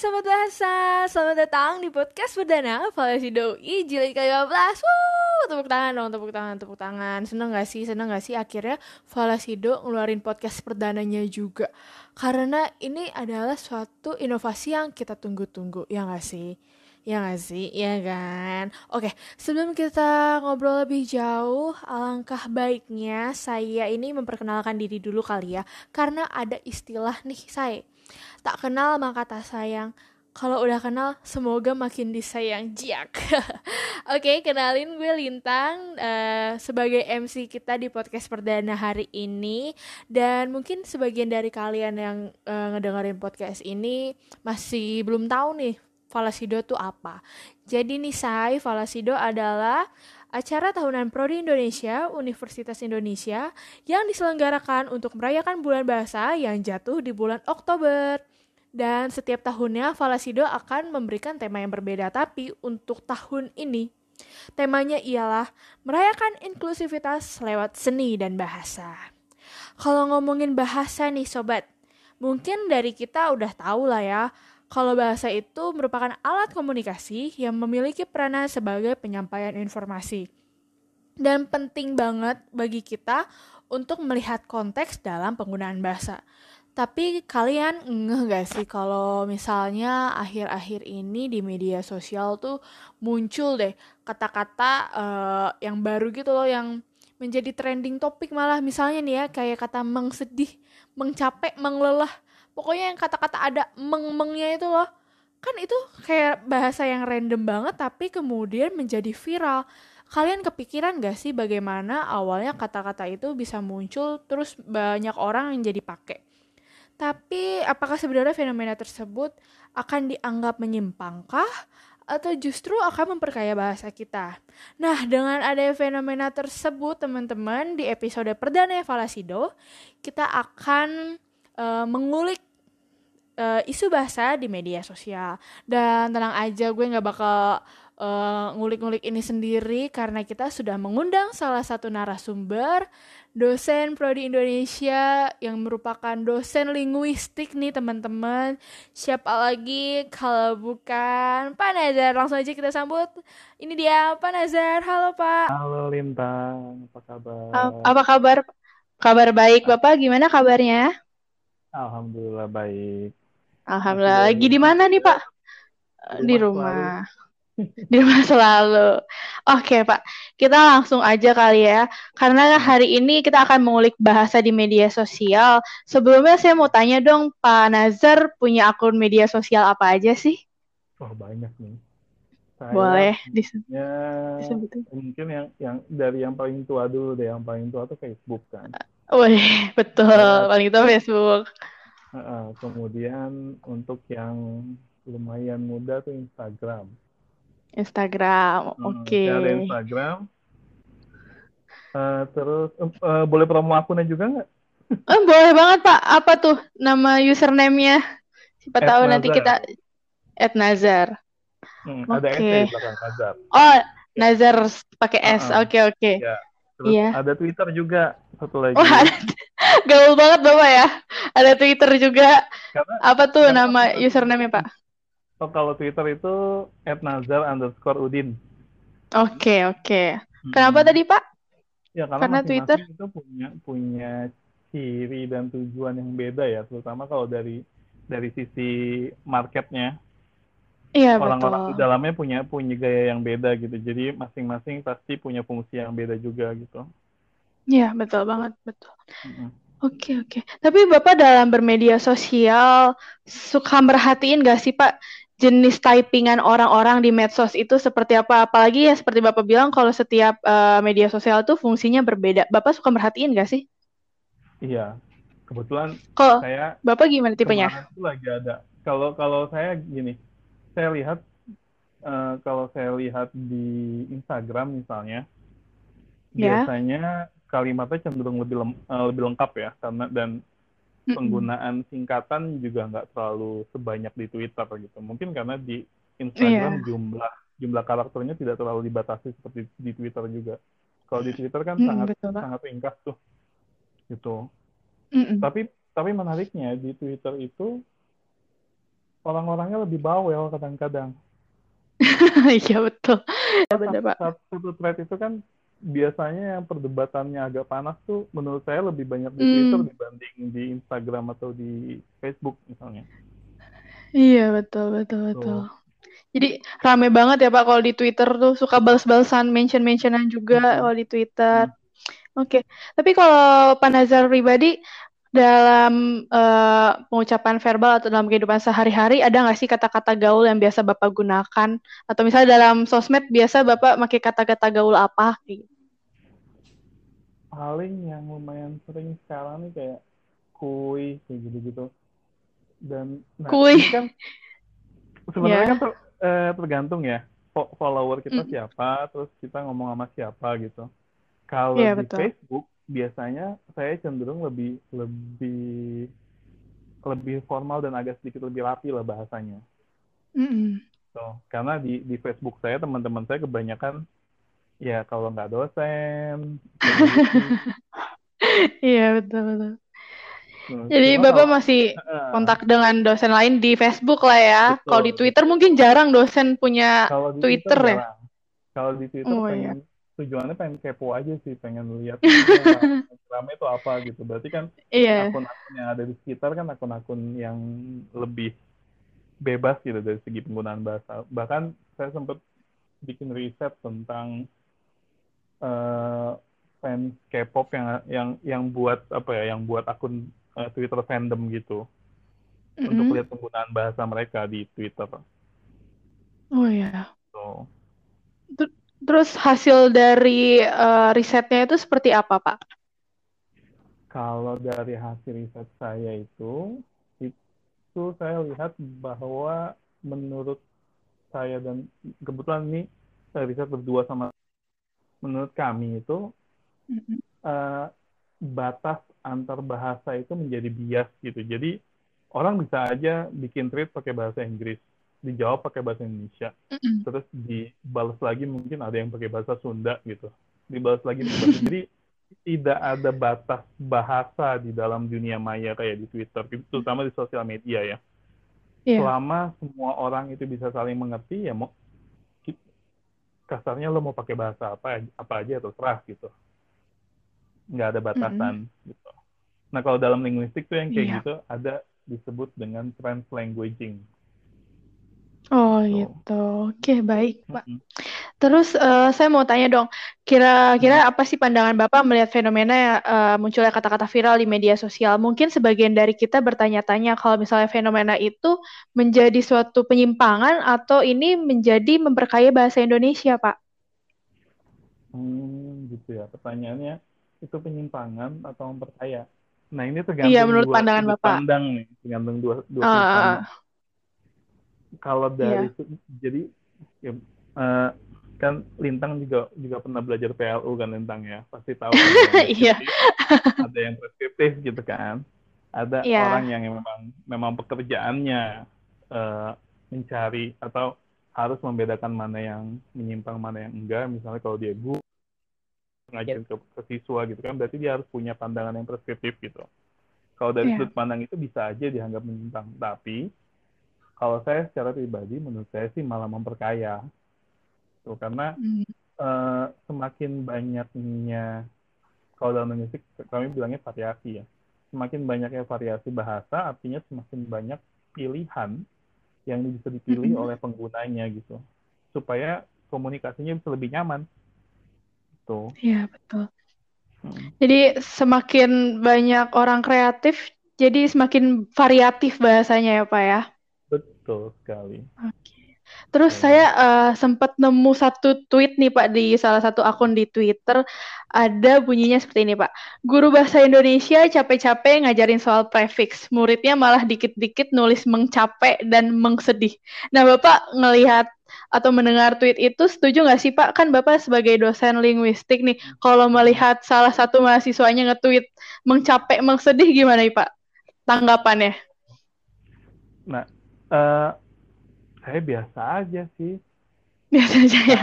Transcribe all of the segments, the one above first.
Sobat Bahasa, selamat datang di podcast perdana Valesi Doi jilid ke-15 Wuh, tepuk tangan dong, tepuk tangan, tepuk tangan Seneng gak sih, seneng gak sih akhirnya Valesido ngeluarin podcast perdananya juga Karena ini adalah suatu inovasi yang kita tunggu-tunggu, ya gak sih? Ya gak sih? Ya kan? Oke, sebelum kita ngobrol lebih jauh, alangkah baiknya saya ini memperkenalkan diri dulu kali ya. Karena ada istilah nih saya. Tak kenal maka tak sayang. Kalau udah kenal, semoga makin disayang jiak. Oke, kenalin gue Lintang uh, sebagai MC kita di podcast perdana hari ini. Dan mungkin sebagian dari kalian yang uh, ngedengerin podcast ini masih belum tahu nih Falasido itu apa? Jadi nih Say, Falasido adalah acara tahunan Prodi Indonesia Universitas Indonesia yang diselenggarakan untuk merayakan bulan bahasa yang jatuh di bulan Oktober. Dan setiap tahunnya Falasido akan memberikan tema yang berbeda tapi untuk tahun ini temanya ialah merayakan inklusivitas lewat seni dan bahasa. Kalau ngomongin bahasa nih sobat, mungkin dari kita udah tahu lah ya kalau bahasa itu merupakan alat komunikasi yang memiliki peranan sebagai penyampaian informasi. Dan penting banget bagi kita untuk melihat konteks dalam penggunaan bahasa. Tapi kalian ngeh gak sih kalau misalnya akhir-akhir ini di media sosial tuh muncul deh kata-kata uh, yang baru gitu loh yang menjadi trending topik malah misalnya nih ya kayak kata mengsedih, mengcapek, menglelah pokoknya yang kata-kata ada meng-mengnya itu loh. Kan itu kayak bahasa yang random banget tapi kemudian menjadi viral. Kalian kepikiran gak sih bagaimana awalnya kata-kata itu bisa muncul terus banyak orang yang jadi pakai tapi apakah sebenarnya fenomena tersebut akan dianggap menyimpangkah atau justru akan memperkaya bahasa kita. Nah, dengan ada fenomena tersebut, teman-teman, di episode perdana Falasido, kita akan uh, mengulik uh, isu bahasa di media sosial. Dan tenang aja gue nggak bakal uh, ngulik-ngulik ini sendiri karena kita sudah mengundang salah satu narasumber dosen prodi Indonesia yang merupakan dosen linguistik nih teman-teman. Siapa lagi? Kalau bukan Pak Nazar langsung aja kita sambut. Ini dia Pak Nazar. Halo Pak. Halo Lintang apa kabar? Apa kabar? Kabar baik Bapak. Gimana kabarnya? Alhamdulillah baik. Alhamdulillah. Lagi di mana nih Pak? Di rumah. Di rumah selalu. Oke Pak, kita langsung aja kali ya. Karena hari ini kita akan mengulik bahasa di media sosial. Sebelumnya saya mau tanya dong, Pak Nazar punya akun media sosial apa aja sih? Oh banyak nih. Saya Boleh ya, disebutin. Mungkin yang yang dari yang paling tua dulu deh. Yang paling tua tuh Facebook kan. Wih, betul. Ya. Paling itu Facebook. Uh, kemudian untuk yang lumayan muda tuh Instagram. Instagram, oke. Okay. Instagram. Uh, terus uh, boleh promo akunnya juga nggak? Oh, boleh banget Pak. Apa tuh nama username-nya? Siapa At tahu Nazar. nanti kita at Nazar. Hmm, okay. Ada S di belakang Nazar. Oh, Nazar pakai S. Oke, uh -uh. oke. Okay, okay. Ya. Terus yeah. ada Twitter juga satu lagi. Oh, ada. Gaul banget Bapak ya. Ada Twitter juga. Karena, Apa tuh karena nama username Pak? Oh, kalau Twitter itu @nazar underscore udin. Oke, okay, oke. Okay. Hmm. Kenapa tadi Pak? Ya karena, karena Twitter itu punya punya ciri dan tujuan yang beda ya, terutama kalau dari dari sisi marketnya. Iya Orang-orang di dalamnya punya punya gaya yang beda gitu. Jadi masing-masing pasti punya fungsi yang beda juga gitu. Iya betul banget betul. Mm-hmm. Oke oke. Tapi bapak dalam bermedia sosial suka merhatiin gak sih pak jenis typingan orang-orang di medsos itu seperti apa? Apalagi ya seperti bapak bilang kalau setiap uh, media sosial itu fungsinya berbeda. Bapak suka merhatiin gak sih? Iya. Kebetulan Kok saya bapak gimana tipenya? Itu lagi ada. Kalau kalau saya gini, saya lihat uh, kalau saya lihat di Instagram misalnya ya. biasanya kalimatnya cenderung lebih lem, uh, lebih lengkap ya karena dan mm-hmm. penggunaan singkatan juga nggak terlalu sebanyak di Twitter gitu mungkin karena di Instagram yeah. jumlah jumlah karakternya tidak terlalu dibatasi seperti di Twitter juga kalau di Twitter kan mm, sangat betul, sangat ringkas tuh gitu mm-hmm. tapi tapi menariknya di Twitter itu orang-orangnya lebih bawel kadang-kadang. Iya betul. Ya, benar, Pak. Satu thread itu kan biasanya yang perdebatannya agak panas tuh menurut saya lebih banyak di Twitter hmm. dibanding di Instagram atau di Facebook misalnya. Iya betul betul betul. Jadi rame banget ya Pak kalau di Twitter tuh suka balas-balasan mention-mentionan juga hmm. kalau di Twitter. Hmm. Oke, okay. tapi kalau Pak Nazar pribadi dalam uh, pengucapan verbal atau dalam kehidupan sehari-hari ada nggak sih kata-kata gaul yang biasa Bapak gunakan? Atau misalnya dalam sosmed biasa Bapak pakai kata-kata gaul apa? Paling yang lumayan sering sekarang nih kayak kui kayak gitu-gitu. Dan nah, kui. kan sebenarnya yeah. kan ter, eh, tergantung ya follower kita mm. siapa, terus kita ngomong sama siapa gitu. Kalau yeah, di betul. Facebook biasanya saya cenderung lebih lebih lebih formal dan agak sedikit lebih rapi lah bahasanya. Mm -hmm. so, karena di di Facebook saya teman-teman saya kebanyakan ya kalau nggak dosen. Iya betul betul. Jadi Cuma Bapak masih kontak dengan dosen lain di Facebook lah ya. Kalau di Twitter mungkin jarang dosen punya Twitter, Twitter ya. Kalau di Twitter oh, pengen iya. tujuannya pengen kepo aja sih, pengen lihat rame itu apa gitu. Berarti kan yeah. akun-akun yang ada di sekitar kan akun-akun yang lebih bebas gitu dari segi penggunaan bahasa. Bahkan saya sempat bikin riset tentang uh, fans K-pop yang yang yang buat apa ya, yang buat akun uh, Twitter fandom gitu mm-hmm. untuk lihat penggunaan bahasa mereka di Twitter. Oh ya. So. Terus hasil dari uh, risetnya itu seperti apa, Pak? Kalau dari hasil riset saya itu, itu saya lihat bahwa menurut saya dan kebetulan ini saya riset berdua sama menurut kami itu mm-hmm. uh, batas antar bahasa itu menjadi bias gitu. Jadi orang bisa aja bikin tweet pakai bahasa Inggris, dijawab pakai bahasa Indonesia, mm-hmm. terus dibalas lagi mungkin ada yang pakai bahasa Sunda gitu, dibalas lagi pakai bahasa. Jadi tidak ada batas bahasa di dalam dunia maya kayak di Twitter, terutama di sosial media ya. Yeah. Selama semua orang itu bisa saling mengerti ya mau kasarnya lo mau pakai bahasa apa apa aja terserah gitu nggak ada batasan mm-hmm. gitu. Nah kalau dalam linguistik tuh yang kayak yeah. gitu ada disebut dengan translanguaging. Oh so. gitu, oke baik pak. Mm-hmm. Terus uh, saya mau tanya dong, kira-kira mm-hmm. apa sih pandangan bapak melihat fenomena uh, munculnya kata-kata viral di media sosial? Mungkin sebagian dari kita bertanya-tanya kalau misalnya fenomena itu menjadi suatu penyimpangan atau ini menjadi memperkaya bahasa Indonesia, pak? Hmm, gitu ya. Pertanyaannya itu penyimpangan atau memperkaya. Nah ini tergantung iya, menurut dua pandangan Bapak. pandang nih, tergantung dua dua uh, pandang. Kalau dari iya. jadi ya, uh, kan Lintang juga juga pernah belajar PLU kan Lintang ya, pasti tahu. Kan, iya. ada yang preskriptif gitu kan, ada yeah. orang yang memang memang pekerjaannya uh, mencari atau harus membedakan mana yang menyimpang mana yang enggak. Misalnya kalau dia guru ngajarin ke, ke siswa gitu kan berarti dia harus punya pandangan yang preskriptif gitu kalau dari yeah. sudut pandang itu bisa aja dianggap menyimpang tapi kalau saya secara pribadi menurut saya sih malah memperkaya tuh karena mm. uh, semakin banyaknya kalau dalam musik kami bilangnya variasi ya semakin banyaknya variasi bahasa artinya semakin banyak pilihan yang bisa dipilih mm-hmm. oleh penggunanya gitu supaya komunikasinya bisa lebih nyaman gitu. Iya, betul. Hmm. Jadi semakin banyak orang kreatif, jadi semakin variatif bahasanya ya, Pak ya? Betul sekali. Oke. Terus hmm. saya uh, sempat nemu satu tweet nih Pak di salah satu akun di Twitter ada bunyinya seperti ini Pak. Guru bahasa Indonesia capek-capek ngajarin soal prefix, muridnya malah dikit-dikit nulis mengcapek dan mengsedih. Nah Bapak ngelihat atau mendengar tweet itu setuju nggak sih Pak? Kan Bapak sebagai dosen linguistik nih, kalau melihat salah satu mahasiswanya nge-tweet mengcapek, mengsedih gimana nih Pak? Tanggapannya? Nah, uh, saya biasa aja sih. Biasa aja ya.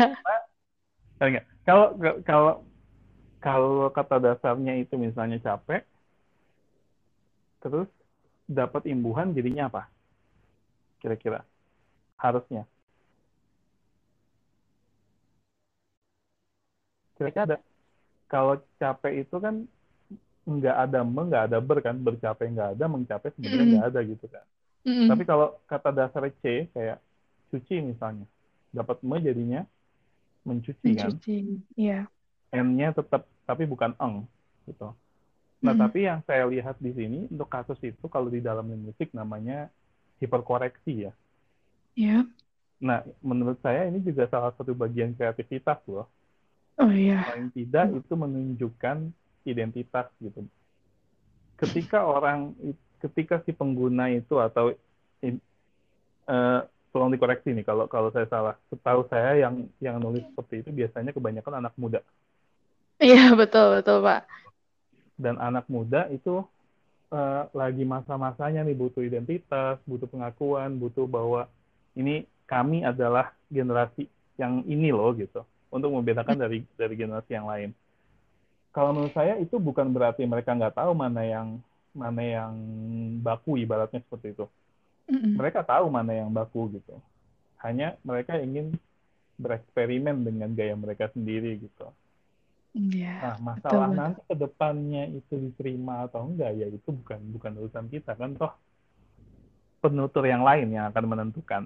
Enggak. Kalau kalau kalau kata dasarnya itu misalnya capek, terus dapat imbuhan jadinya apa? kira-kira harusnya kira-kira ada kalau capek itu kan nggak ada me nggak ada ber kan bercapek nggak ada mencapai sebenarnya nggak mm. ada gitu kan mm. tapi kalau kata dasar C kayak cuci misalnya dapat me jadinya mencuci, kan? mencuci kan iya n-nya tetap tapi bukan eng gitu nah mm. tapi yang saya lihat di sini untuk kasus itu kalau di dalam musik namanya hiperkoreksi ya iya yeah. nah menurut saya ini juga salah satu bagian kreativitas loh Oh iya. Paling tidak itu menunjukkan identitas gitu. Ketika orang, ketika si pengguna itu atau uh, tolong dikoreksi nih kalau kalau saya salah. Setahu saya yang yang nulis seperti itu biasanya kebanyakan anak muda. Iya betul betul pak. Dan anak muda itu uh, lagi masa-masanya nih butuh identitas, butuh pengakuan, butuh bahwa ini kami adalah generasi yang ini loh gitu untuk membedakan dari dari generasi yang lain. Kalau menurut saya itu bukan berarti mereka nggak tahu mana yang mana yang baku ibaratnya seperti itu. Mereka tahu mana yang baku gitu. Hanya mereka ingin bereksperimen dengan gaya mereka sendiri gitu. Yeah, nah masalah betul. nanti ke depannya itu diterima atau enggak ya itu bukan bukan urusan kita kan toh penutur yang lain yang akan menentukan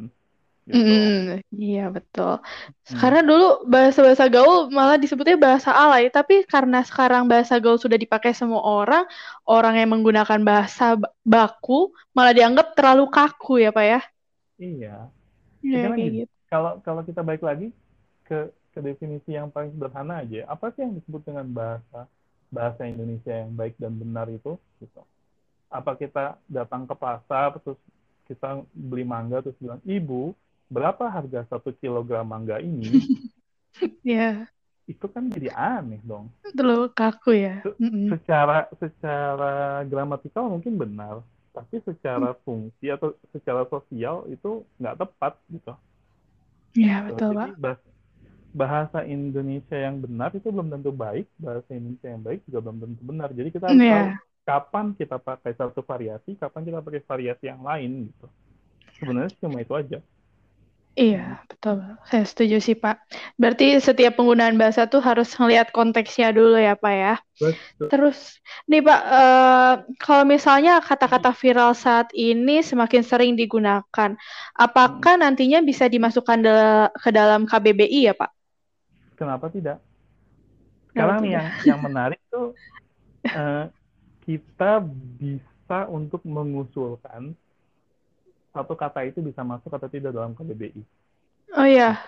Gitu. Mm, iya betul. Hmm. Karena dulu bahasa-bahasa gaul malah disebutnya bahasa alay, tapi karena sekarang bahasa gaul sudah dipakai semua orang, orang yang menggunakan bahasa baku malah dianggap terlalu kaku ya pak ya? Iya. Kayak gitu. Kalau kalau kita balik lagi ke ke definisi yang paling sederhana aja, apa sih yang disebut dengan bahasa bahasa Indonesia yang baik dan benar itu? Gitu. Apa kita datang ke pasar terus kita beli mangga terus bilang ibu berapa harga satu kilogram mangga ini? Ya. Itu kan jadi aneh dong. Terlalu kaku ya. Se secara secara gramatikal mungkin benar, tapi secara mm. fungsi atau secara sosial itu nggak tepat gitu. Ya betul jadi, pak. Bahasa Indonesia yang benar itu belum tentu baik, bahasa Indonesia yang baik juga belum tentu benar. Jadi kita harus yeah. tahu kapan kita pakai satu variasi, kapan kita pakai variasi yang lain gitu. Sebenarnya cuma itu aja. Iya, betul. Saya setuju sih, Pak. Berarti setiap penggunaan bahasa tuh harus melihat konteksnya dulu ya, Pak ya. Betul. Terus, nih Pak, uh, kalau misalnya kata-kata viral saat ini semakin sering digunakan, apakah hmm. nantinya bisa dimasukkan ke dalam KBBI ya, Pak? Kenapa tidak? Sekarang nih yang yang menarik tuh uh, kita bisa untuk mengusulkan satu kata itu bisa masuk atau tidak dalam KBBI. Oh iya.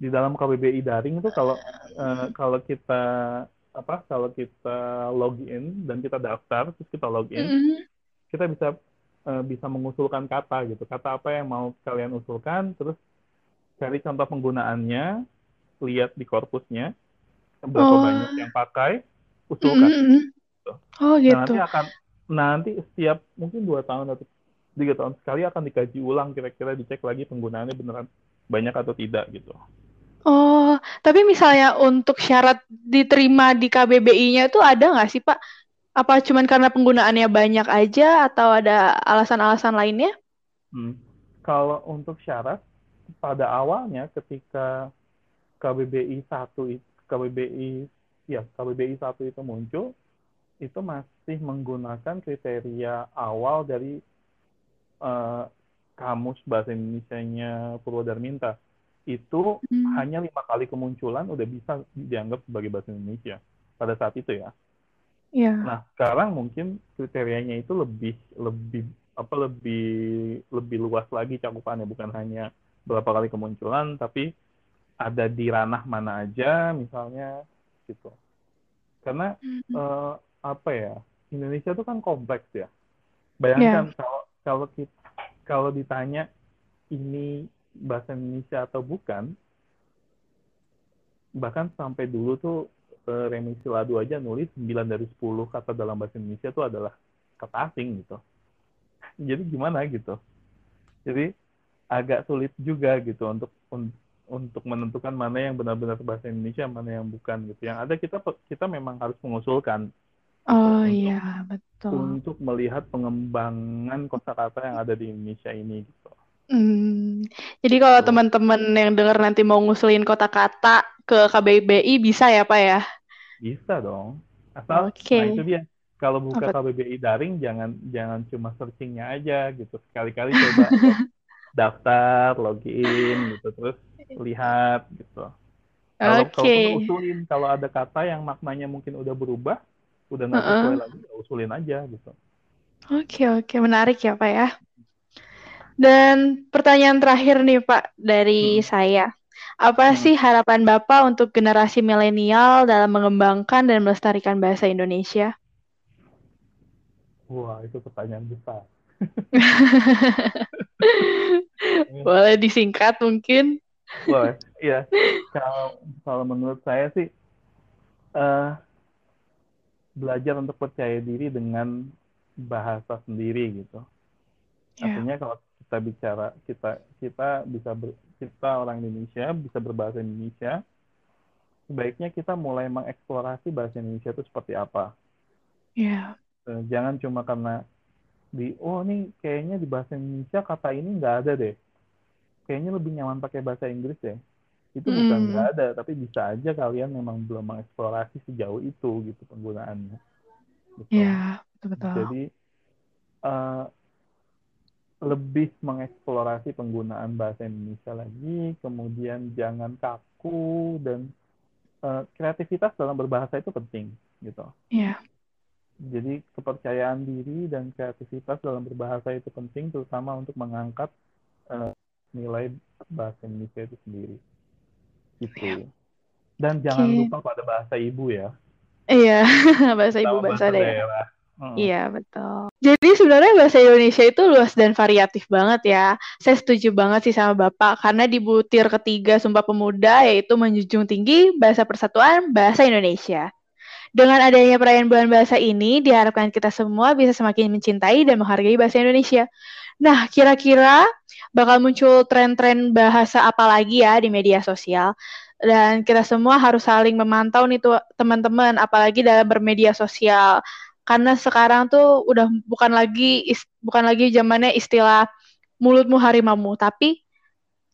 Di dalam KBBI daring itu kalau uh, kalau kita apa kalau kita login dan kita daftar terus kita login, mm -hmm. kita bisa uh, bisa mengusulkan kata gitu. Kata apa yang mau kalian usulkan, terus cari contoh penggunaannya, lihat di korpusnya berapa oh. banyak yang pakai, usulkan. Mm -hmm. gitu. Oh gitu. Nah, nanti akan nanti setiap mungkin dua tahun atau tiga tahun sekali akan dikaji ulang kira-kira dicek lagi penggunaannya beneran banyak atau tidak gitu. Oh, tapi misalnya untuk syarat diterima di KBBI-nya itu ada nggak sih Pak? Apa cuman karena penggunaannya banyak aja atau ada alasan-alasan lainnya? Hmm. Kalau untuk syarat pada awalnya ketika KBBI 1 KBBI ya KBBI 1 itu muncul itu masih menggunakan kriteria awal dari uh, kamus bahasa Indonesia-nya Purwodarminta itu hmm. hanya lima kali kemunculan udah bisa dianggap sebagai bahasa Indonesia pada saat itu ya. Yeah. Nah sekarang mungkin kriterianya itu lebih lebih apa lebih lebih luas lagi cakupannya bukan hanya berapa kali kemunculan tapi ada di ranah mana aja misalnya gitu. Karena hmm. uh, apa ya Indonesia itu kan kompleks ya. Bayangkan yeah. kalau kalau kita kalau ditanya ini bahasa Indonesia atau bukan, bahkan sampai dulu tuh eh, Remi Siladu aja nulis 9 dari 10 kata dalam bahasa Indonesia itu adalah kata asing gitu. Jadi gimana gitu. Jadi agak sulit juga gitu untuk untuk menentukan mana yang benar-benar bahasa Indonesia, mana yang bukan gitu. Yang ada kita kita memang harus mengusulkan Oh iya, betul. Untuk melihat pengembangan kosakata yang ada di Indonesia ini gitu. Hmm. Jadi kalau teman-teman yang dengar nanti mau ngusulin kota-kata ke KBBI bisa ya Pak ya? Bisa dong. Asal okay. nah itu dia. Kalau buka Apa? KBBI daring jangan jangan cuma searchingnya aja gitu. Sekali-kali coba daftar, login gitu terus lihat gitu. Kalau okay. kalau usulin kalau ada kata yang maknanya mungkin udah berubah, udah nggak uh -uh. lagi, ya usulin aja gitu. Oke okay, oke okay. menarik ya Pak ya. Dan pertanyaan terakhir nih Pak dari hmm. saya. Apa hmm. sih harapan Bapak untuk generasi milenial dalam mengembangkan dan melestarikan bahasa Indonesia? Wah, itu pertanyaan besar. Boleh disingkat mungkin? Boleh, iya. Kalau kalau menurut saya sih uh, belajar untuk percaya diri dengan bahasa sendiri gitu. Yeah. Artinya kalau kita bicara kita kita bisa ber, kita orang Indonesia bisa berbahasa Indonesia sebaiknya kita mulai mengeksplorasi bahasa Indonesia itu seperti apa yeah. jangan cuma karena di oh ini kayaknya di bahasa Indonesia kata ini nggak ada deh kayaknya lebih nyaman pakai bahasa Inggris deh itu mm. bukan nggak ada tapi bisa aja kalian memang belum mengeksplorasi sejauh itu gitu penggunaannya gitu. yeah, betul betul jadi uh, lebih mengeksplorasi penggunaan bahasa Indonesia lagi, kemudian jangan kaku dan uh, kreativitas dalam berbahasa itu penting gitu. Yeah. Jadi kepercayaan diri dan kreativitas dalam berbahasa itu penting, terutama untuk mengangkat uh, nilai bahasa Indonesia itu sendiri. Gitu. Dan jangan okay. lupa pada bahasa ibu ya. Iya, bahasa ibu bahasa, bahasa daerah. daerah Iya, betul. Jadi sebenarnya bahasa Indonesia itu luas dan variatif banget ya. Saya setuju banget sih sama Bapak karena di butir ketiga Sumpah Pemuda yaitu menjunjung tinggi bahasa persatuan bahasa Indonesia. Dengan adanya perayaan bulan bahasa ini, diharapkan kita semua bisa semakin mencintai dan menghargai bahasa Indonesia. Nah, kira-kira bakal muncul tren-tren bahasa apa lagi ya di media sosial? Dan kita semua harus saling memantau nih tuh teman-teman, apalagi dalam bermedia sosial karena sekarang tuh udah bukan lagi bukan lagi zamannya istilah mulutmu harimaumu tapi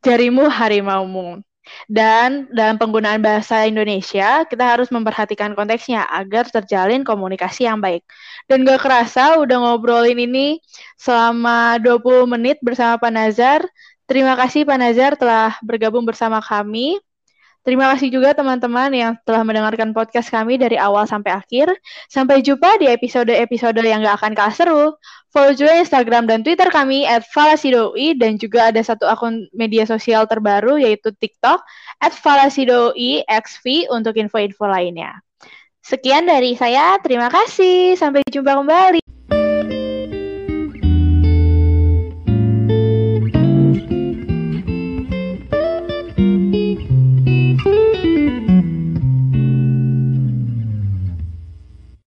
jarimu harimaumu dan dalam penggunaan bahasa Indonesia kita harus memperhatikan konteksnya agar terjalin komunikasi yang baik. Dan gak kerasa udah ngobrolin ini selama 20 menit bersama Pak Nazar. Terima kasih Pak Nazar telah bergabung bersama kami Terima kasih juga teman-teman yang telah mendengarkan podcast kami dari awal sampai akhir. Sampai jumpa di episode-episode yang gak akan kalah seru. Follow juga Instagram dan Twitter kami at Falasidoi dan juga ada satu akun media sosial terbaru yaitu TikTok at XV untuk info-info lainnya. Sekian dari saya, terima kasih. Sampai jumpa kembali.